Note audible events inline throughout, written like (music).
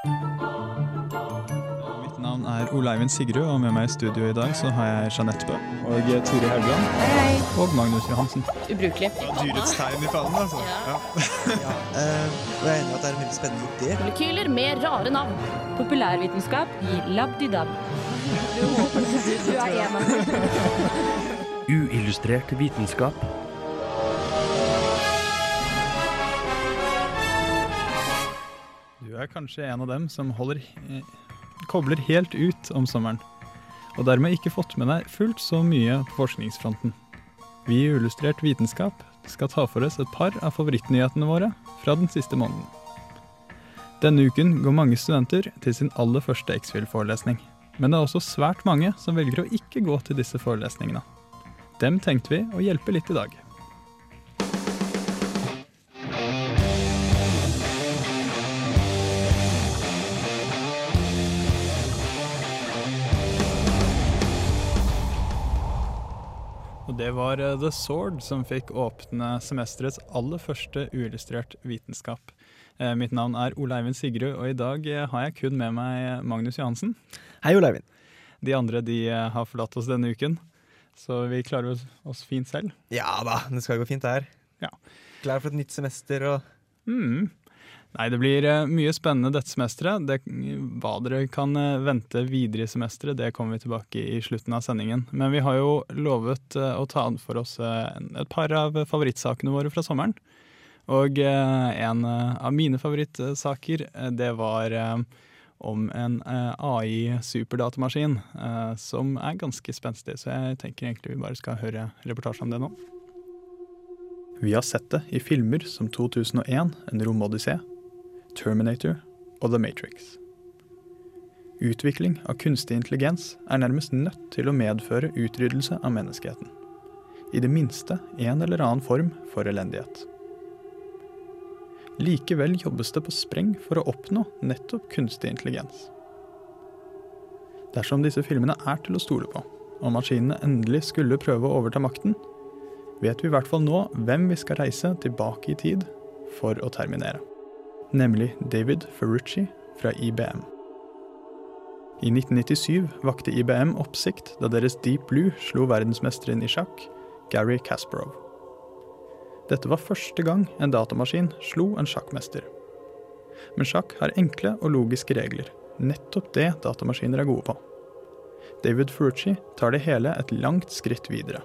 Mitt navn er Ole Eivind Sigrud, og med meg i studio i dag så har jeg Jeanette Bø og Tore Haugland Hei, og Magnus Johansen. Ubrukelig. Dyrets tegn i fallen, altså. Ja. ja. (laughs) og jeg er enig i at det er en veldig spennende idé. Molekyler med rare navn. Populærvitenskap i Labdidab. (laughs) Du er en av dem. Uillustrert vitenskap. Du er kanskje en av dem som holder, kobler helt ut om sommeren, og dermed ikke fått med deg fullt så mye på forskningsfronten. Vi i Illustrert vitenskap skal ta for oss et par av favorittnyhetene våre fra den siste måneden. Denne uken går mange studenter til sin aller første X-Fill-forelesning. Men det er også svært mange som velger å ikke gå til disse forelesningene. Dem tenkte vi å hjelpe litt i dag. Det var eh, The Sword som fikk åpne semesterets aller første uillustrert vitenskap. Eh, Mitt navn er Ole Eivind Sigrud, og i dag eh, har jeg kun med meg Magnus Johansen. Hei, Ole Eivind. De andre de har forlatt oss denne uken, så vi klarer oss fint selv. Ja da, det skal gå fint det her. Ja. Klar for et nytt semester og Mm. Nei, det blir eh, mye spennende dette semesteret. Det, hva dere kan eh, vente videre i semesteret, det kommer vi tilbake i slutten av sendingen. Men vi har jo lovet eh, å ta for oss et par av favorittsakene våre fra sommeren. Og en av mine favorittsaker, det var om en AI-superdatamaskin som er ganske spenstig. Så jeg tenker egentlig vi bare skal høre reportasje om det nå. Vi har sett det i filmer som 2001, En romodyssé, Terminator og The Matrix. Utvikling av kunstig intelligens er nærmest nødt til å medføre utryddelse av menneskeheten. I det minste en eller annen form for elendighet. Likevel jobbes det på spreng for å oppnå nettopp kunstig intelligens. Dersom disse filmene er til å stole på, og maskinene endelig skulle prøve å overta makten, vet vi i hvert fall nå hvem vi skal reise tilbake i tid for å terminere. Nemlig David Ferrucci fra IBM. I 1997 vakte IBM oppsikt da deres Deep Blue slo verdensmesteren i sjakk, Gary Kasparov. Dette var første gang en datamaskin slo en sjakkmester. Men sjakk har enkle og logiske regler. Nettopp det datamaskiner er gode på. David Ferrucci tar det hele et langt skritt videre.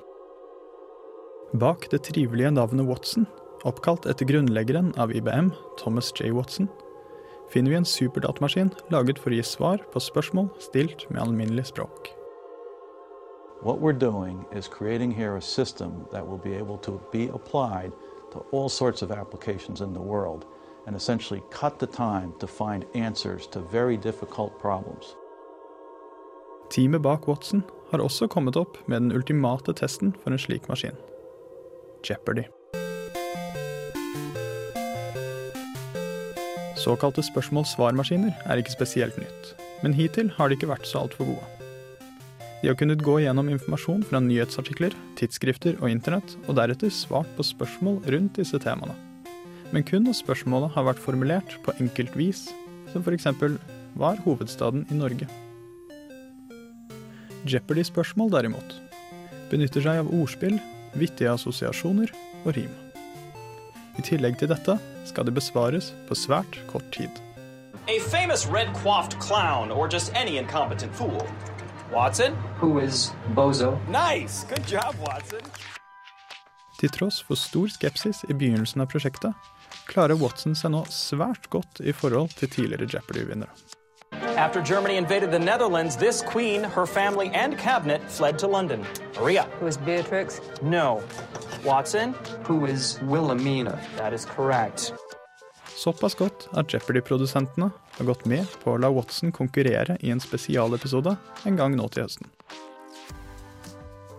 Bak det trivelige navnet Watson, oppkalt etter grunnleggeren av IBM, Thomas J. Watson, finner vi en superdatamaskin laget for å gi svar på spørsmål stilt med alminnelig språk. What we're doing is creating here a system that will be able to be applied to all sorts of applications in the world and essentially cut the time to find answers to very difficult problems. Teamet bak Watson har også kommet opp med den ultimate testen for en slik maskin. Jeopardy. Såkalte spørsmål-svar-maskiner er ikke spesielt nytt, men hittil har de ikke vært så altfor gode. De har kunnet gå gjennom informasjon fra nyhetsartikler, tidsskrifter og internett, og deretter svart på spørsmål rundt disse temaene. Men kun når spørsmålet har vært formulert på enkelt vis, som f.eks.: Hva er hovedstaden i Norge? Jeopardy-spørsmål derimot benytter seg av ordspill, vittige assosiasjoner og rim. I tillegg til dette skal det besvares på svært kort tid. A famous red coiffed clown, or just any incompetent fool. Watson? who is Bozo. Nice! Good job, Watson. Til tross for stor skepsis i begynnelsen av prosjektet, klarer Watson seg nå svært godt i forhold til tidligere Jeopardy-vinnere. After Germany invaded the Netherlands, this queen, her family, and cabinet fled to London. Maria? Who is Beatrix? No. Watson? Who is Wilhelmina. That is correct. Såpass godt at Jeopardy-produsentene har gått med på å la Watson konkurrere i en spesialepisode en gang nå til høsten.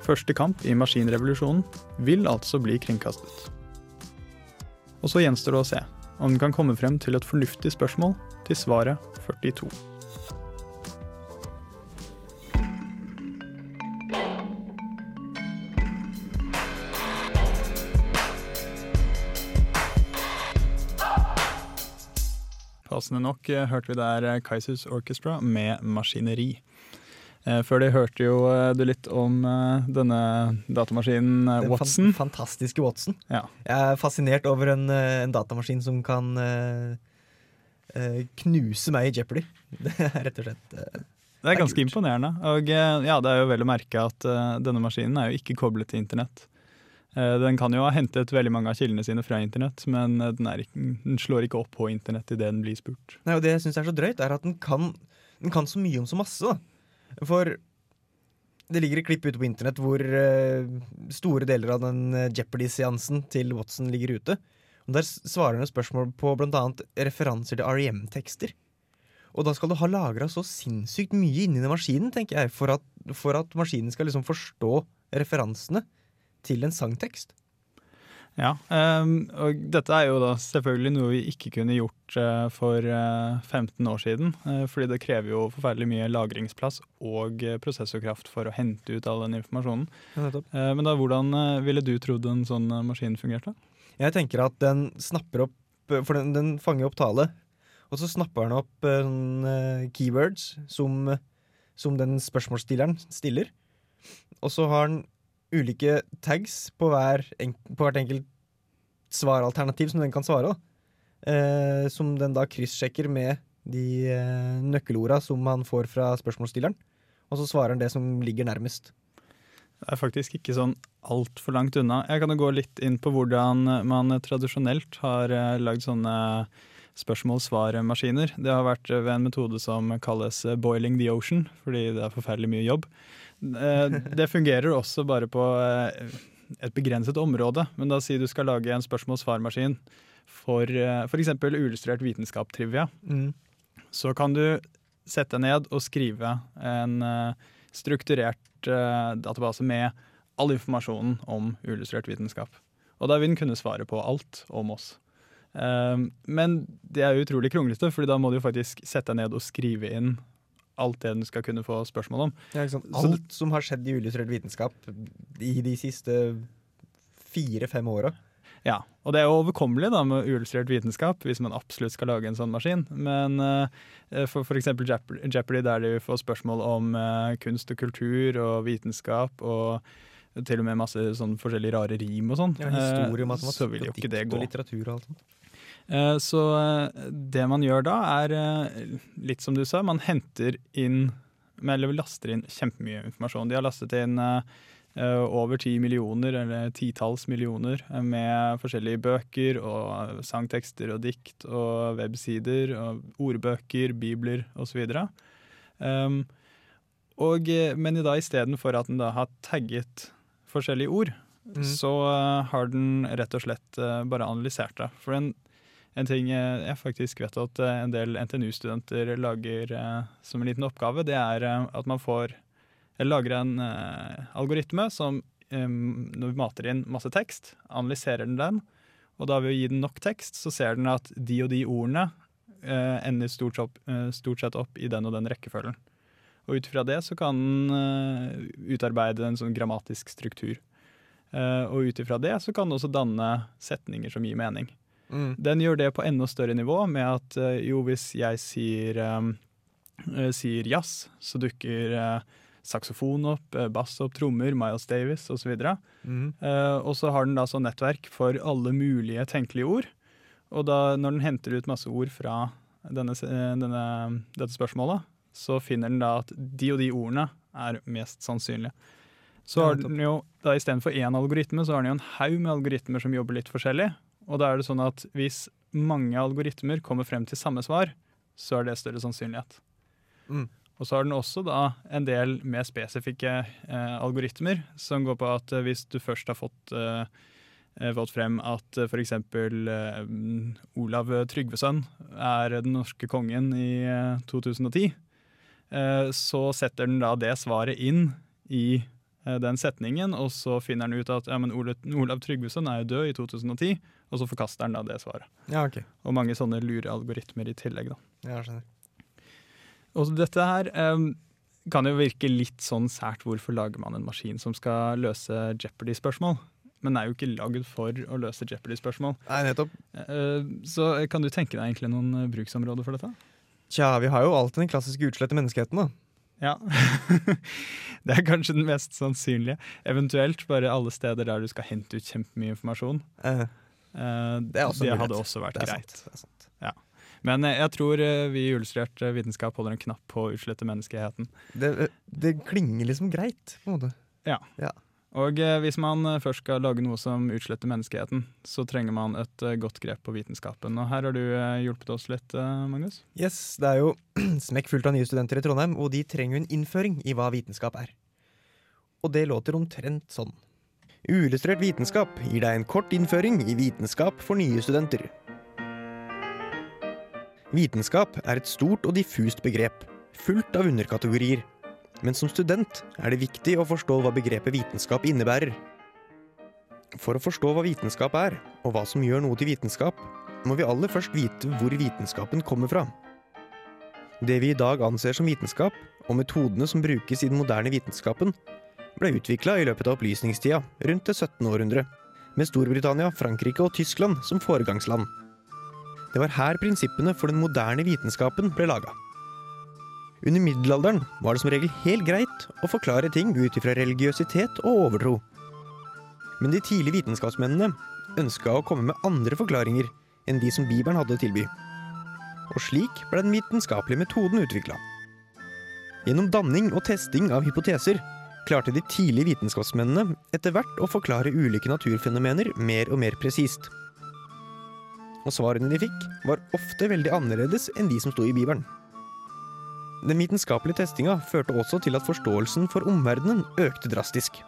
Første kamp i maskinrevolusjonen vil altså bli kringkastet. Og så gjenstår det å se om den kan komme frem til et fornuftig spørsmål til svaret 42. Passende nok eh, hørte vi der eh, Kaizers Orchestra med maskineri. Eh, Før det hørte jo du litt om denne datamaskinen Watson. Den fantastiske Watson. Ja. Jeg er fascinert over en, en datamaskin som kan knuse meg i Jeopardy. (laughs) Det er rett og slett Det er ganske kult. imponerende. Og ja, det er jo vel å merke at denne maskinen er jo ikke koblet til internett. Eh, Den kan jo ha hentet veldig mange av kildene sine fra internett, men eh, den, ikke, den slår ikke opp på internett idet den blir spurt. Nei, og Det jeg syns er så drøyt, er at den kan, den kan så mye om så masse. For det ligger et klipp ute på internett hvor eh, store deler av den Jeopardy-seansen til Watson ligger ute. Og Der svarer den spørsmål på bl.a. referanser til REM-tekster. Og da skal du ha lagra så sinnssykt mye inni maskinen, tenker jeg, for at, for at maskinen skal liksom forstå referansene til en sangtekst. Ja, ehm, og dette er jo da selvfølgelig noe vi ikke kunne gjort eh, for eh, 15 år siden. eh, fordi det krever jo forferdelig mye lagringsplass og eh, prosessorkraft for å hente ut all den informasjonen. Ja. Eh, men da, hvordan eh, ville du trodd en sånn eh, maskin fungerte? Jeg tenker at den snapper opp For den, den fanger opp tale, og så snapper den opp eh, sånn, eh, keywords som, som den spørsmålsstilleren stiller. Og så har den ulike tags på, hver, på hvert enkelt svaralternativ som den kan svare. Eh, som den da kryssjekker med de eh, nøkkelorda som han får fra spørsmålsstilleren. Og så svarer han det som ligger nærmest. Det er faktisk ikke sånn altfor langt unna. Jeg kan jo gå litt inn på hvordan man tradisjonelt har eh, lagd sånne spørsmål-svar-maskiner. Det har vært ved en metode som kalles eh, boiling the ocean, fordi det er forferdelig mye jobb. Eh, Det fungerer også bare på eh, et begrenset område, men da si du skal lage en spørsmål-svar-maskin for eh, f.eks. uillustrert vitenskap-trivia Mm. så kan du sette ned og skrive en strukturert database med all informasjonen om uillustrert vitenskap. Og da vil den kunne svare på alt om oss. Men det er utrolig kronglete, for da må du faktisk sette deg ned og skrive inn alt det den skal kunne få spørsmål om. Ja? Alt som har skjedd i illustrert vitenskap i de siste fire-fem åra. Ja, og det er jo overkommelig da med uillustrert vitenskap, hvis man absolutt skal lage en sånn maskin. Men uh, for f.eks. Jeopardy, der de får spørsmål om uh, kunst og kultur og vitenskap, og til og med masse sånn forskjellige rare rim og sånn, Ja, historie, eh, så vil jo ikke det gå. og litteratur og alt sånt. Eh, Så eh, det man gjør da, er eh, litt som du sa, man henter inn eller laster inn kjempemye informasjon. De har lastet inn over ti millioner, eller titalls millioner, med forskjellige bøker og sangtekster og dikt og websider og ordbøker, bibler osv. Um, og, eh, men i da istedenfor at den da har tagget forskjellige ord, mm. så har den rett og slett bare analysert det. For en, en ting jeg faktisk vet at eh, en del NTNU-studenter lager eh, som en liten oppgave, det er eh, at man får lager en algoritme som når vi mater inn masse tekst, analyserer den den, og da ved å gi den nok tekst, så ser den at de og de ordene ender stort, opp, stort sett opp i den og den rekkefølgen. Og ut fra det så kan den utarbeide en sånn grammatisk struktur. Og ut ifra det så kan den også danne setninger som gir mening. Mm. Den gjør det på enda større nivå med at eh, jo, hvis jeg sier, um, eh, sier jazz, så dukker eh, saksofon opp, eh, bass opp, trommer, Miles Davis osv. Mm. Uh, og så har den da sånn nettverk for alle mulige tenkelige ord. Og da når den henter ut masse ord fra denne, eh, denne, dette spørsmålet, så finner den da at de og de ordene er mest sannsynlige. Så har den jo da istedenfor én algoritme, så har den jo en haug med algoritmer som jobber litt forskjellig. Og da er det sånn at hvis mange algoritmer kommer frem til samme svar, så er det større sannsynlighet. Mm. Og så har den også da en del mer spesifikke eh, algoritmer, som går på at eh, hvis du først har fått, eh, eh, fått frem at eh, f.eks. Eh, Olav Tryggveson er den norske kongen i eh, 2010, eh, så setter den da det svaret inn i den setningen, og så finner han ut at ja, men Olav, Tryggvason er jo død i 2010, og så forkaster han da det svaret. Ja, ok. Og mange sånne lure algoritmer i tillegg, da. Ja, skjønner. Og dette her um, kan jo virke litt sånn sært. Hvorfor lager man en maskin som skal løse Jeopardy-spørsmål? men den er jo ikke lagd for å løse Jeopardy-spørsmål. Nei, nettopp. Uh, Så kan du tenke deg egentlig noen eh, bruksområder for dette? Tja, vi har jo alltid den klassiske utslette menneskeheten, da. Ja. (laughs) det er kanskje den mest sannsynlige. Eventuelt bare alle steder der du skal hente ut kjempemye informasjon. Uh, Det også det hadde også vært greit. sant. Sant. Men eh, jeg tror vi i Illustrert vitenskap holder en knapp på å utslette menneskeheten. Det, det klinger liksom greit, på en måte. Og eh, hvis man eh, først skal lage noe som utsletter menneskeheten, så trenger man et eh, godt grep på vitenskapen. Og her har du hjulpet oss litt, Magnus. Yes, det er jo (clears throat) smekkfullt av nye studenter i Trondheim, og de trenger jo en innføring i hva vitenskap er. Og det låter omtrent sånn. Uillustrert vitenskap gir deg en kort innføring i vitenskap for nye studenter. Vitenskap er et stort og diffust begrep, fullt av underkategorier. Men som student er det viktig å forstå hva begrepet vitenskap innebærer. For å forstå hva vitenskap er, og hva som gjør noe til vitenskap, må vi aller først vite hvor vitenskapen kommer fra. Det vi i dag anser som vitenskap, og metodene som brukes i den moderne vitenskapen, ble utvikla i løpet av opplysningstida, rundt det 17. århundre, med Storbritannia, Frankrike og Tyskland som foregangsland. Det var her prinsippene for den moderne vitenskapen ble laga. Under middelalderen var det som regel helt greit å forklare ting ut ifra religiøsitet og overtro. Men de tidlige vitenskapsmennene ønska å komme med andre forklaringer enn de som Bibelen hadde å tilby. Og slik ble den vitenskapelige metoden utvikla. Gjennom danning og testing av hypoteser klarte de tidlige vitenskapsmennene etter hvert å forklare ulike naturfenomener mer og mer presist. Og svarene de fikk, var ofte veldig annerledes enn de som sto i Bibelen. Den vitenskapelige testinga førte også til at forståelsen for omverdenen økte drastisk.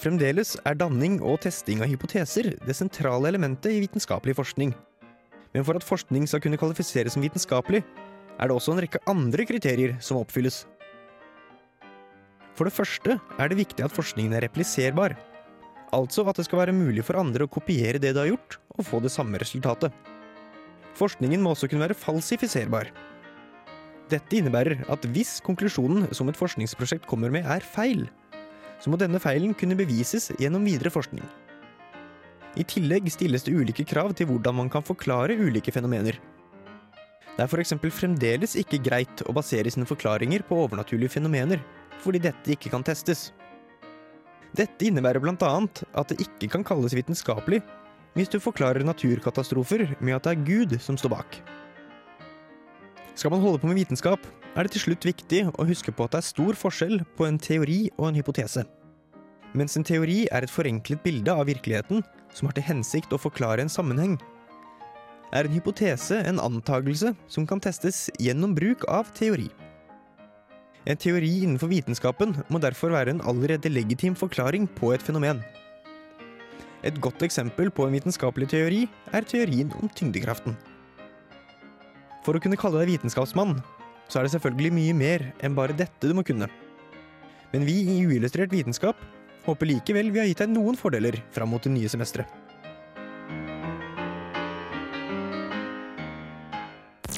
Fremdeles er danning og testing av hypoteser det sentrale elementet i vitenskapelig forskning. Men for at forskning skal kunne kvalifiseres som vitenskapelig, er det også en rekke andre kriterier som oppfylles. For det første er det viktig at forskningen er repliserbar. Altså at det skal være mulig for andre å kopiere det de har gjort, og få det samme resultatet. Forskningen må også kunne være falsifiserbar. Dette innebærer at hvis konklusjonen som et forskningsprosjekt kommer med er feil, så må denne feilen kunne bevises gjennom videre forskning. I tillegg stilles det ulike krav til hvordan man kan forklare ulike fenomener. Det er f.eks. fremdeles ikke greit å basere sine forklaringer på overnaturlige fenomener, fordi dette ikke kan testes. Dette innebærer bl.a. at det ikke kan kalles vitenskapelig hvis du forklarer naturkatastrofer med at det er Gud som står bak. Skal man holde på med vitenskap, er det til slutt viktig å huske på at det er stor forskjell på en teori og en hypotese. Mens en teori er et forenklet bilde av virkeligheten som har til hensikt å forklare en sammenheng, er en hypotese en antagelse som kan testes gjennom bruk av teori. En teori innenfor vitenskapen må derfor være en allerede legitim forklaring på et fenomen. Et godt eksempel på en vitenskapelig teori er teorien om tyngdekraften. For å kunne kalle deg vitenskapsmann, så er det selvfølgelig mye mer enn bare dette du må kunne. Men vi i Uillustrert vitenskap håper likevel vi har gitt deg noen fordeler fram mot det nye semesteret.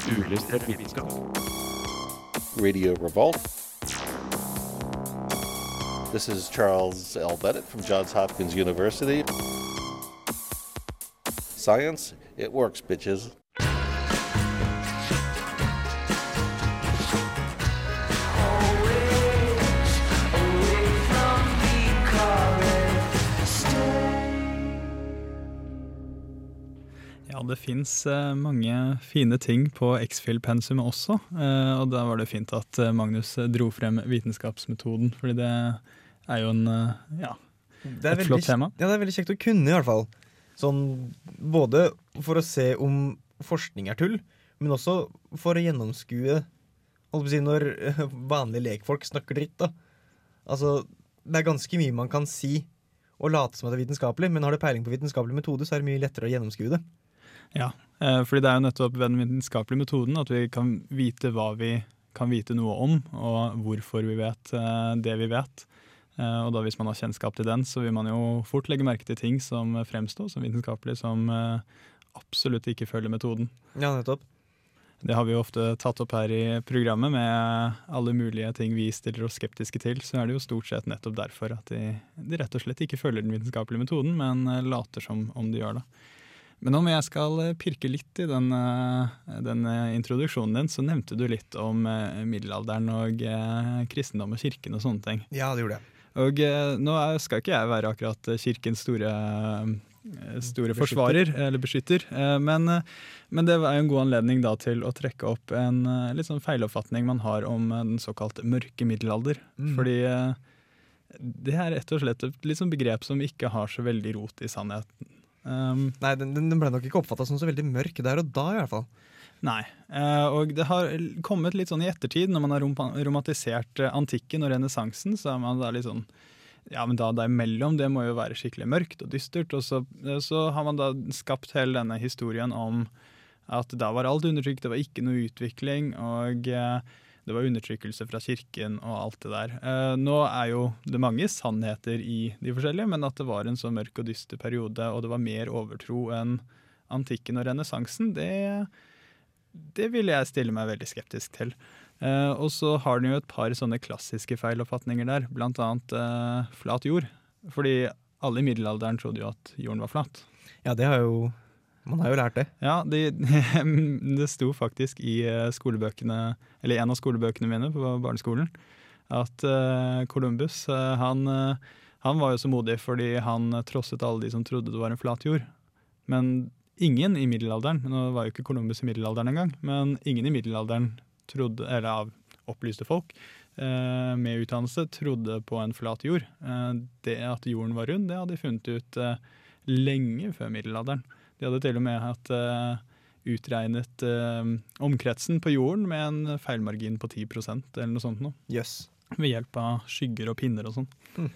Uillustrert vitenskap. Radio Revolt. This is Charles L. Bennett from Johns Hopkins University. Science, it works, bitches. Det fins mange fine ting på X-Fill-pensumet også. eh, og da var det fint at eh, Magnus eh, dro frem vitenskapsmetoden, fordi det er jo en eh, ja, er et flott tema. Ja, det er veldig kjekt å kunne, i hvert fall. Sånn, både for å se om forskning er tull, men også for å gjennomskue holdt på å si, når eh, vanlige lekfolk snakker dritt. da. Altså, Det er ganske mye man kan si og late som at det er vitenskapelig, men har du peiling på vitenskapelig metode, så er det mye lettere å gjennomskue det. Ja, eh, fordi det er jo nettopp ved den vitenskapelige metoden at vi kan vite hva vi kan vite noe om, og hvorfor vi vet eh, det vi vet. Eh, Og da Hvis man har kjennskap til den, så vil man jo fort legge merke til ting som fremstår som vitenskapelig, som absolutt ikke følger metoden. Ja, nettopp. Det har vi jo ofte tatt opp her i programmet, med alle mulige ting vi stiller oss skeptiske til. Så er det jo stort sett nettopp derfor at de, de rett og slett ikke følger den vitenskapelige metoden, men later som om de gjør det. Men om jeg skal eh, pirke litt i den, eh, den eh, introduksjonen din, så nevnte du litt om middelalderen og kristendom og kirken og sånne ting. Ja, det gjorde jeg. Og nå skal ikke jeg være akkurat kirkens store, store Beskytter. forsvarer, eller beskytter, men, men det er en god anledning da til å trekke opp en litt sånn feiloppfatning man har om den såkalt mørke middelalder. Mm. Fordi det er rett og slett et sånn begrep som ikke har så veldig rot i sannheten. Um, Nei, den, den ble nok ikke oppfatta som så veldig mørk der og da, i hvert fall. Nei, eh, og det har kommet litt sånn i ettertid, når man har romantisert eh, antikken og renessansen, så er man da litt sånn ja, men da det er mellom, det må jo være skikkelig mørkt og dystert. Og så, eh, så har man da skapt hele denne historien om at da var alt undertrykt, det var ikke noe utvikling, og eh, det var undertrykkelse fra kirken og alt det der. Eh, nå er jo det mange sannheter i de forskjellige, men at det var en så mørk og dyster periode, og det var mer overtro enn antikken og renessansen, det det vil jeg stille meg veldig skeptisk til. Eh, og så har den jo et par sånne klassiske feiloppfatninger der, blant annet eh, flat jord. Fordi alle i middelalderen trodde jo at jorden var flat. Ja, det har jo Man har jo lært det. Ja, det, (laughs) det sto faktisk i eh, skolebøkene, eller en av skolebøkene mine på barneskolen, at eh, Columbus eh, han, han var jo så modig fordi han trosset alle de som trodde det var en flat jord. Men ingen i middelalderen, nå var jo ikke Columbus i middelalderen engang, men ingen i middelalderen trodde, eller av opplyste folk med utdannelse, trodde på en flat jord. Det at jorden var rund, det hadde de funnet ut lenge før middelalderen. De hadde til og med hatt eh, utregnet eh, omkretsen på jorden med en feilmargin på 10% eller noe sånt noe. Yes. Ved hjelp av skygger og pinner og sånn. Mm.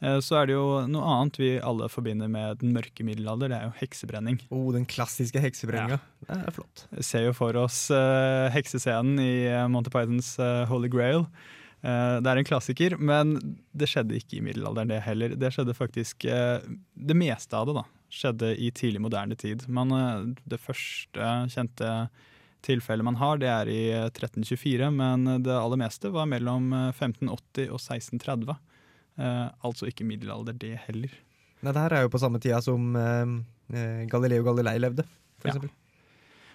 Eh, Så er det jo noe annet vi alle forbinder med den mørke middelalder, det er jo heksebrenning. Oh, den klassiske heksebrenninga. Det er flott. Ser jo for oss uh, heksescenen i Monty Pythons uh, Holy Grail. Uh, det er en klassiker, men det skjedde ikke i middelalderen, det heller. Det skjedde faktisk Det meste av det da, skjedde i tidlig moderne tid. Man, eh, det første kjente tilfellet man har, det er i eh, 1324, men det aller meste var mellom eh, 1580 og 1630. Eh, altså ikke middelalder, det heller. Nei, det her er jo på samme tida som eh, eh, Galileo Galilei levde, for Ja. eksempel.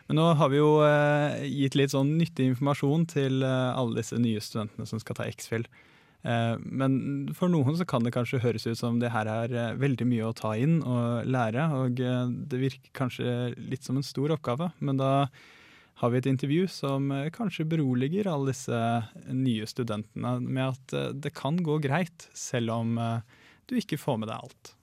Men nå har vi jo eh, gitt litt sånn nyttig informasjon til eh, alle disse nye studentene som skal ta X-Fill. Eh, men for noen så kan det kanskje høres ut som det her er eh, veldig mye å ta inn og lære, og eh, det virker kanskje litt som en stor oppgave. Men da har vi et intervju som kanskje beroliger alle disse nye studentene med at det kan gå greit, selv om du ikke får med deg alt.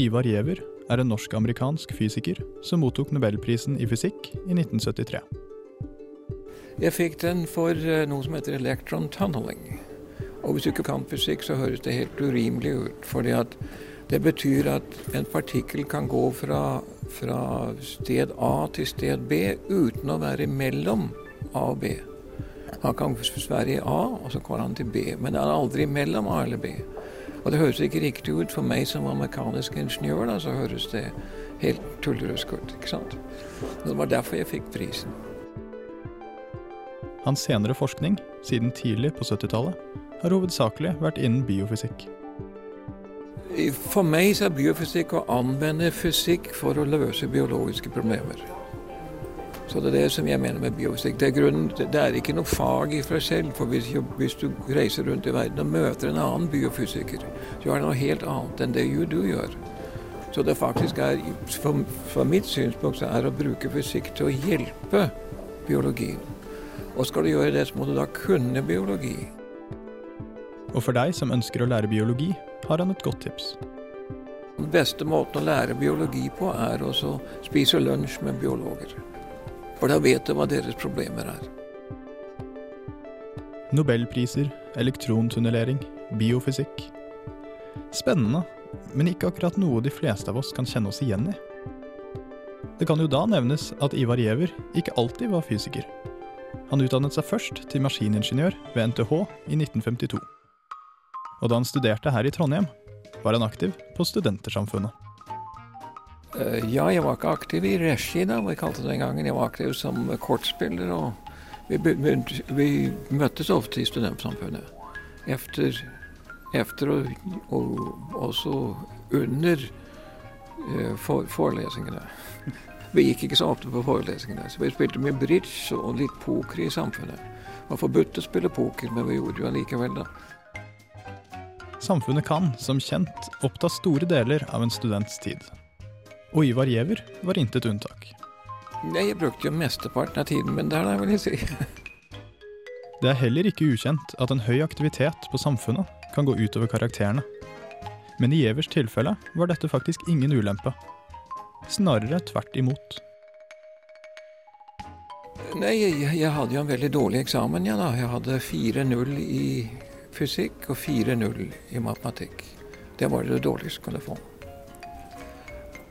Ivar Giæver er en norsk-amerikansk fysiker som mottok nobelprisen i fysikk i 1973. Jeg fikk den for eh, noe som heter electron tunneling. Og hvis du ikke kan fysikk, så høres det helt urimelig ut. fordi det betyr at en partikkel kan gå fra, fra sted A til sted B uten å være mellom A og B. Han kan være i A, og så går han til B, men han er aldri mellom A eller B. Og det høres ikke riktig ut for meg som var mekanisk ingeniør, da, så høres det helt tullerusk ut. ikke sant? Det var derfor jeg fikk prisen. Hans senere forskning, siden tidlig på 70-tallet, har hovedsakelig vært innen biofysikk. For meg så er biofysikk å anvende fysikk for å løse biologiske problemer. Så det er det som jeg mener med biofysikk. Det er, grunnen, det er ikke noe fag i seg selv. For hvis, hvis, du reiser rundt i verden og møter en annen biofysiker, så er det noe helt annet enn det du gjør. Så det faktisk er, fra mitt synspunkt, så er å bruke fysikk til å hjelpe biologien. Og skal du gjøre det, så må du da kunne biologi. Og for deg som ønsker å lære biologi, har han et godt tips. Den beste måten å lære biologi på, er å spise lunsj med biologer. For da vet du hva deres problemer er. Nobelpriser, elektrontunnelering, biofysikk. Spennende, men ikke akkurat noe de fleste av oss kan kjenne oss igjen i. Det kan jo da nevnes at Ivar Giæver ikke alltid var fysiker. Han utdannet seg først til maskiningeniør ved NTH i 1952. Og da han studerte her i Trondheim, var han aktiv på Studentersamfunnet. Eh, Ja, jeg var ikke aktiv i regi da, vi kalte det den gangen. Jeg var aktiv som kortspiller, og vi, vi møttes ofte i studentsamfunnet. Efter, efter og, og også under eh, for, forelesningene. Vi gikk ikke så ofte på forelesningene, så vi spilte mye bridge og litt poker i samfunnet. Det var forbudt å spille poker, men vi gjorde jo allikevel da. Samfunnet kan, som kjent, oppta store deler av en students tid. Og Ivar Giæver var intet unntak. Jeg brukte jo mesteparten av tiden min der, vil jeg si. Det er heller ikke ukjent at en høy aktivitet på samfunnet kan gå utover karakterene. Men i Gjevers tilfelle var dette faktisk ingen ulempe. Snarere tvert imot. Nei, jeg, jeg hadde jo en veldig dårlig eksamen, ja da. Jeg hadde 4-0 i fysikk og 4-0 i matematikk. Det var det dårligste jeg kunne få.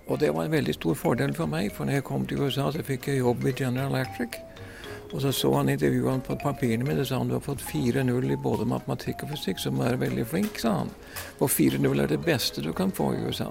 Og det var en veldig stor fordel for meg, for når jeg kom til USA, så fikk jeg jobb i General Electric. Og så så han intervjuet på papirene mine og sa han du har fått 4-0 i både matematikk og fysikk, så må du være veldig flink, sa han. Og 4-0 er det beste du kan få i USA.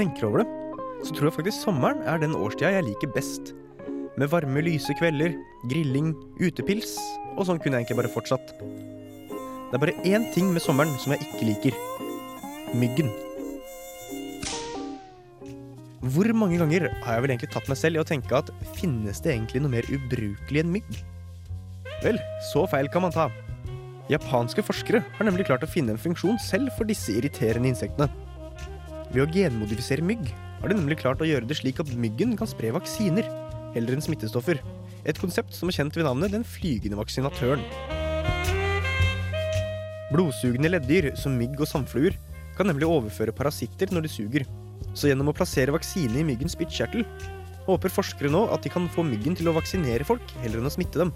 Tenker over det, så tror jeg faktisk sommeren er den årstida jeg liker best. Med varme, lyse kvelder, grilling, utepils, og sånn kunne jeg egentlig bare fortsatt. Det er bare én ting med sommeren som jeg ikke liker. Myggen. Hvor mange ganger har jeg vel egentlig tatt meg selv i å tenke at finnes det egentlig noe mer ubrukelig enn mygg? Vel, så feil kan man ta. Japanske forskere har nemlig klart å finne en funksjon selv for disse irriterende insektene. Ved å genmodifisere mygg har de nemlig klart å gjøre det slik at myggen kan spre vaksiner heller enn smittestoffer. Et konsept som er kjent ved navnet den flygende vaksinatøren. Blodsugende leddyr som mygg og sandfluer kan nemlig overføre parasitter når de suger. Så gjennom å plassere vaksine i myggens spyttkjertel håper forskere nå at de kan få myggen til å vaksinere folk heller enn å smitte dem.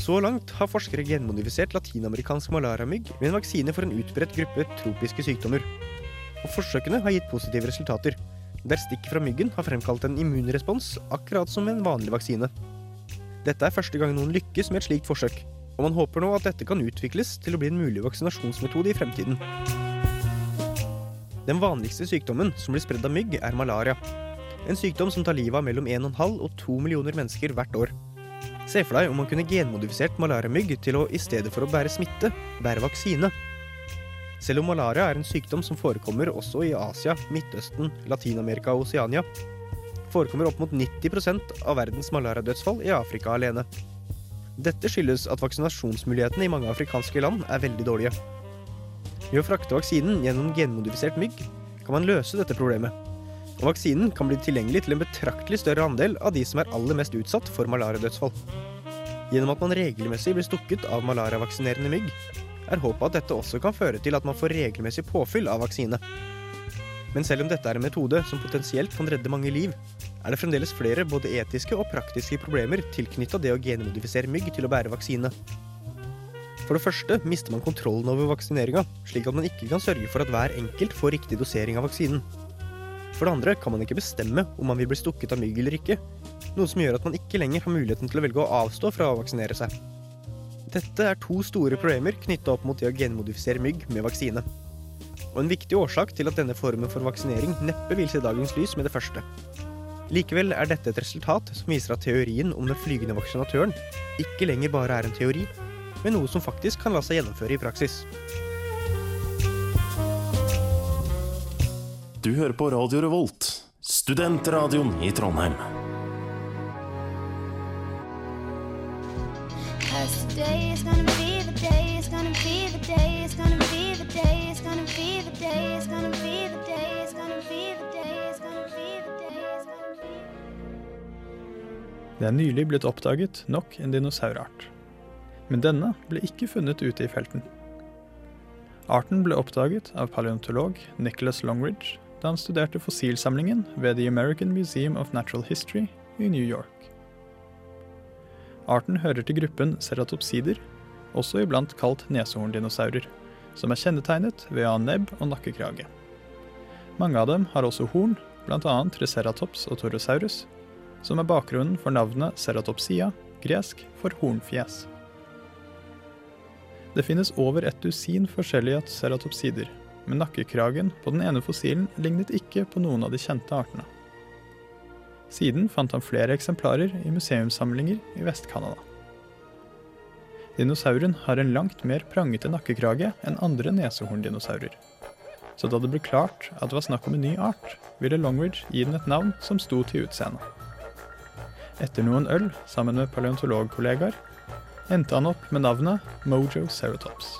Så langt har forskere genmodifisert latinamerikansk malariamygg med en vaksine for en utbredt gruppe tropiske sykdommer. Og forsøkene har gitt positive resultater, der stikket fra myggen har fremkalt en immunrespons, akkurat som en vanlig vaksine. Dette er første gang noen lykkes med et slikt forsøk, og man håper nå at dette kan utvikles til å bli en mulig vaksinasjonsmetode i fremtiden. Den vanligste sykdommen som blir spredd av mygg, er malaria. En sykdom som tar livet av mellom 1,5 og 2 millioner mennesker hvert år. Se for deg om man kunne genmodifisert malariamygg til å i stedet for å bære smitte, bære vaksine. Selv om malaria er en sykdom som forekommer også i Asia, Midtøsten, Latin-Amerika og Oseania, forekommer opp mot 90% av verdens malariadødsfall i Afrika alene. Dette skyldes at vaksinasjonsmulighetene i mange afrikanske land er veldig dårlige. Ved å frakte vaksinen gjennom genmodifisert mygg kan man løse dette problemet. Og vaksinen kan bli tilgjengelig til en betraktelig større andel av de som er aller mest utsatt for malariadødsfall. Gjennom at man regelmessig blir stukket av malariavaksinerende mygg, er håpet at dette også kan føre til at man får regelmessig påfyll av vaksine. Men selv om dette er en metode som potensielt kan redde mange liv, er det fremdeles flere både etiske og praktiske problemer tilknytta det å genmodifisere mygg til å bære vaksine. For det første mister man kontrollen over vaksineringa, slik at man ikke kan sørge for at hver enkelt får riktig dosering av vaksinen. For det andre kan man ikke bestemme om man vil bli stukket av mygg eller ikke, noe som gjør at man ikke lenger har muligheten til å velge å avstå fra å vaksinere seg. Dette er to store problemer knytta opp mot det å genmodifisere mygg med vaksine. Og en viktig årsak til at denne formen for vaksinering neppe vil se dagens lys med det første. Likevel er dette et resultat som viser at teorien om den flygende vaksinatøren ikke lenger bare er en teori, men noe som faktisk kan la seg gjennomføre i praksis. Du hører på Radio Revolt, studentradioen i Trondheim. Cause it's gonna be the day, it's gonna be the day, it's gonna be the day, it's gonna be the day, it's gonna be the day, it's gonna be the day, it's gonna be the day, it's gonna be Det er nylig blitt oppdaget nok en dinosaurart. Men denne ble ikke funnet ute i felten. Arten ble oppdaget av paleontolog Nicholas Longridge da han studerte fossilsamlingen ved The American Museum of Natural History i New York. Arten hører til gruppen ceratopsider, også iblant kalt neshorndinosaurer, som er kjennetegnet ved å ha nebb og nakkekrage. Mange av dem har også horn, bl.a. Triceratops og Torosaurus, som er bakgrunnen for navnet ceratopsia, gresk for hornfjes. Det finnes over et dusin forskjellige ceratopsider, men nakkekragen på den ene fossilen lignet ikke på noen av de kjente artene. Siden fant han flere eksemplarer i museumssamlinger i Vest-Canada. Dinosauren har en langt mer prangete nakkekrage enn andre nesehorndinosaurer. Så da det ble klart at det var snakk om en ny art, ville Longridge gi den et navn som sto til utseendet. Etter noen øl sammen med paleontologkollegaer endte han opp med navnet Mojo Ceratops.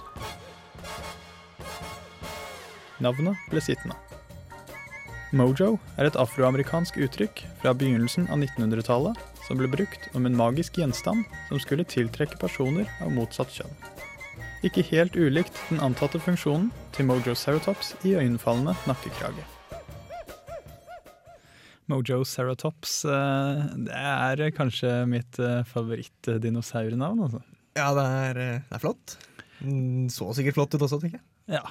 Navnet ble sittende. Mojo er et afroamerikansk uttrykk fra begynnelsen av 1900-tallet som ble brukt om en magisk gjenstand som skulle tiltrekke personer av motsatt kjønn. Ikke helt ulikt den antatte funksjonen til Mojo Ceratops i øyenfallende nakkekrage. Mojo Ceratops eh, det er kanskje mitt eh, favorittdinosaurnavn. Altså. Ja, det er, eh, det er flott. Mm, Så sikkert flott ut også, tenker jeg. Ja,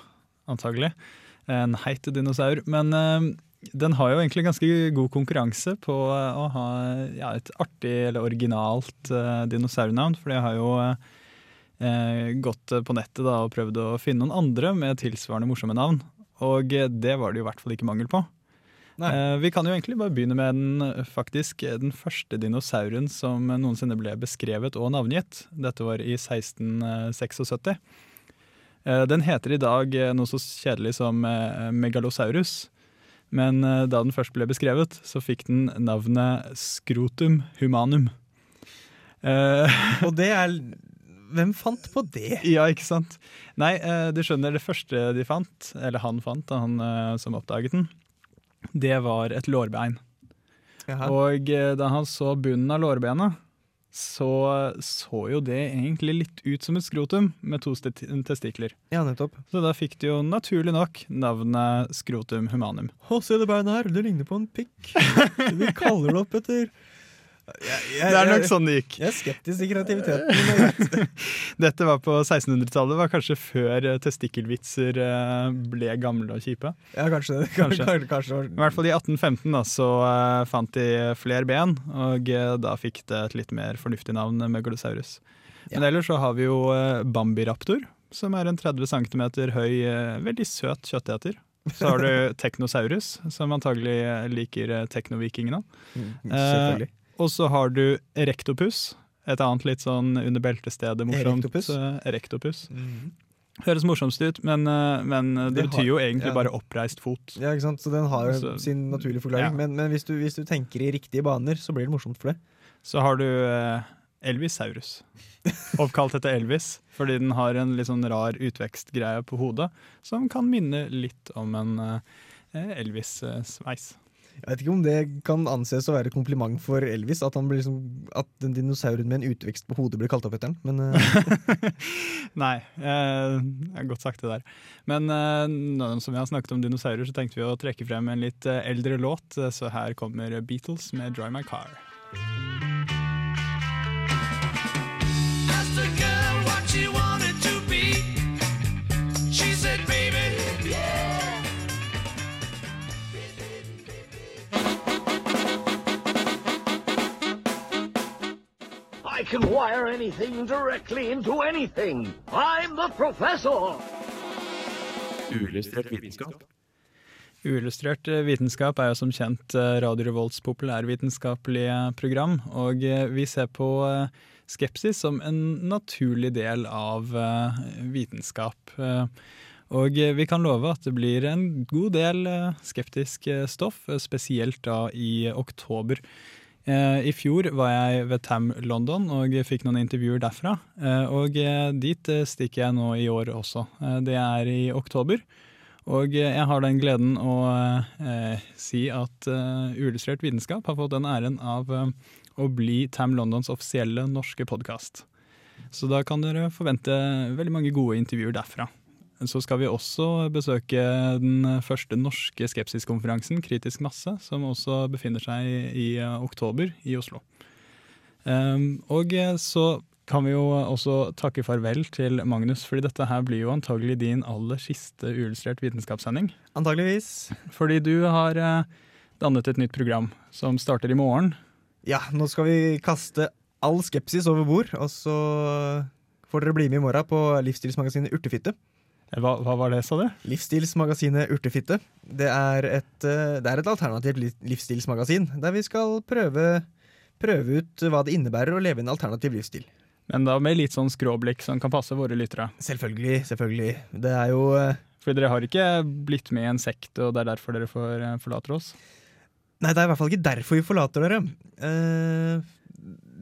antagelig. En heit dinosaur. Men eh, den har jo egentlig ganske god konkurranse på eh, å ha ja, et artig eller originalt uh, dinosaurnavn. For jeg har jo uh, gått på nettet da, og prøvd å finne noen andre med tilsvarende morsomme navn. Og det var det jo i hvert fall ikke mangel på. Uh, vi kan jo egentlig bare begynne med den, faktisk, den første dinosauren som noensinne ble beskrevet og navngitt. Dette var i 1676. Eh, Den heter i dag noe så kjedelig som megalosaurus. Men eh, da den først ble beskrevet, så fikk den navnet skrotum humanum. Eh, (laughs) Og det er Hvem fant på det? ja, ikke sant? Nei, eh, du skjønner, det første de fant, eller han fant, han eh, som oppdaget den, det var et lårbein. Jaha. Og eh, da han så bunnen av lårbenet, så så jo det egentlig litt ut som et skrotum med to testikler. Ja, nettopp. Så da fikk det jo naturlig nok navnet skrotum humanum. Å, se det beinet her, det ligner på en pikk. (laughs) Vi kaller det opp etter Det er nok sånn det gikk. Jeg er skeptisk til kreativiteten. (laughs) Dette var på 1600-tallet, var kanskje før eh, testikkelvitser eh, ble gamle og kjipe. Ja, kanskje det. Kanskje. (laughs) Kanskje, kanskje. I hvert fall i 1815 da, så eh, fant de flere ben, og da fikk det et litt mer fornuftig navn, Megalosaurus. Men ellers så har vi jo Bambiraptor, som er en 30 cm høy, veldig søt kjøtteter. Så har du (laughs) Teknosaurus, som antagelig liker teknovikingene. Mm, selvfølgelig. Og så har du Erektopus, et annet litt sånn under beltestedet morsomt. Erektopus? eh, Erektopus. Mhm. Høres morsomst ut, men, eh, men det, betyr jo egentlig ja. bare oppreist fot. Ja, ikke sant? Så den har Så- sin naturlige forklaring. ja. Men, men hvis, du, hvis du tenker i riktige baner, så blir det morsomt for det. Så har du eh, Elvisaurus. Oppkalt etter Elvis, fordi den har en litt sånn rar utvekstgreie på hodet, som kan minne litt om en eh, Elvis-sveis. Jeg vet ikke om det kan anses å være kompliment for Elvis, at, liksom, at den dinosauren med en utvekst på hodet blir kalt opp etter ham, Men eh, (laughs) Nei, eh, godt sagt det der. Men eh, når, vi har snakket om dinosaurer, så tenkte vi å trekke frem en litt eh, eldre låt, eh, så her kommer Beatles med 'Dry My Car'. Can wire anything directly into anything. I'm the professor. Uillustrert vitenskap. Uillustrert eh, vitenskap er jo som kjent eh, Radio Revolts populærvitenskapelige program, og eh, vi ser på skepsis som en naturlig del av vitenskap. Og vi kan love at det blir en god del skeptisk stoff, spesielt da i oktober. Eh, I fjor var jeg ved TAM London og fikk noen intervjuer derfra. Eh, Og eh, dit stikker jeg nå i år også. Det er i oktober. Og jeg har den gleden å eh, si at eh, Uillustrert vitenskap har fått den æren av eh, å bli Tam Londons offisielle norske podkast. Så da kan dere forvente veldig mange gode intervjuer derfra. Så skal vi også besøke den første norske skepsiskonferansen, Kritisk masse, som også befinner seg i, eh, oktober i Oslo. Um, og eh, så kan vi jo også takke farvel til Magnus, fordi dette her blir jo antagelig din aller siste uillustrert vitenskapssending. Antageligvis. Fordi du har eh, dannet et nytt program som starter i morgen. Ja, nå skal vi kaste all skepsis over bord, og så får dere bli med i morgen på livsstilsmagasinet Urtefitte. Hva, hva var det, sa du? Livsstilsmagasinet Urtefitte. Det er et, eh, det er et alternativt li- livsstilsmagasin, der vi skal prøve, prøve ut hva det innebærer å leve en alternativ livsstil. Men da med litt sånn skråblikk som kan passe våre lyttere. Selvfølgelig, selvfølgelig. Det er jo eh, For dere har ikke blitt med i en sekt, og det er derfor dere får, eh, forlater oss? Nei, det er i hvert fall ikke derfor vi forlater dere. Eh,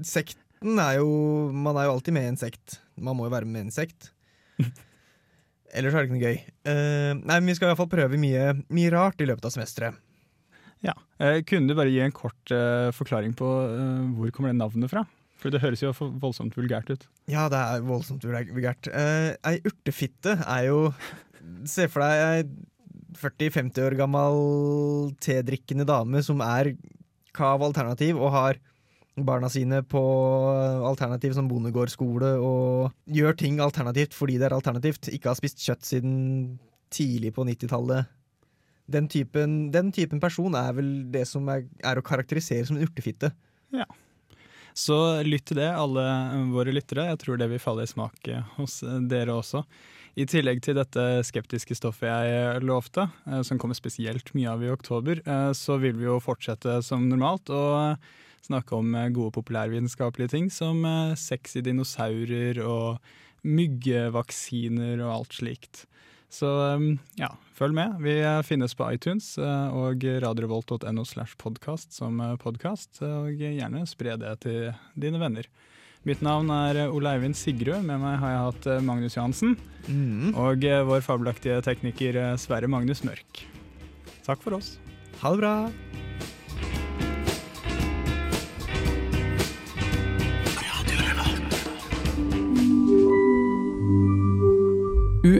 sekten er jo Man er jo alltid med i en sekt. Man må jo være med i en sekt. (laughs) Ellers er det ikke noe gøy. Uh, nei, men Vi skal i hvert fall prøve mye, mye rart i løpet av semesteret. Ja. uh, kunne du bare gi en kort uh, forklaring på hvor kommer det navnet fra? For det høres jo voldsomt vulgært ut. Ja, det er voldsomt vulgært. Ei urtefitte er jo Se for deg ei 40-50 år gammel tedrikkende dame som er kav alternativ og har barna sine på alternativ som bondegårdsskole og gjør ting alternativt fordi det er alternativt. Ikke har spist kjøtt siden tidlig på 90-tallet. Den den typen person er vel det som er, er å karakterisere som en urtefitte. Ja. Så lytt til det, alle våre lyttere. Jeg tror det vil falle i smak eh, hos eh, dere også. I tillegg til dette skeptiske stoffet jeg lovte, eh, som kommer spesielt mye av i oktober, så vil vi jo fortsette som normalt og snakke om eh, gode populærvitenskapelige ting som eh, sexy dinosaurer og myggevaksiner og alt slikt. Så eh, ja, følg med. Vi finnes på iTunes og radiorevolt.no slash podkast som podkast, og gjerne spre det til dine venner. Mitt navn er Ole Eivind Sigrud. Med meg har jeg hatt Magnus Johansen. Og eh, vår fabelaktige tekniker Sverre Magnus Mørk. Takk for oss. Ha det bra.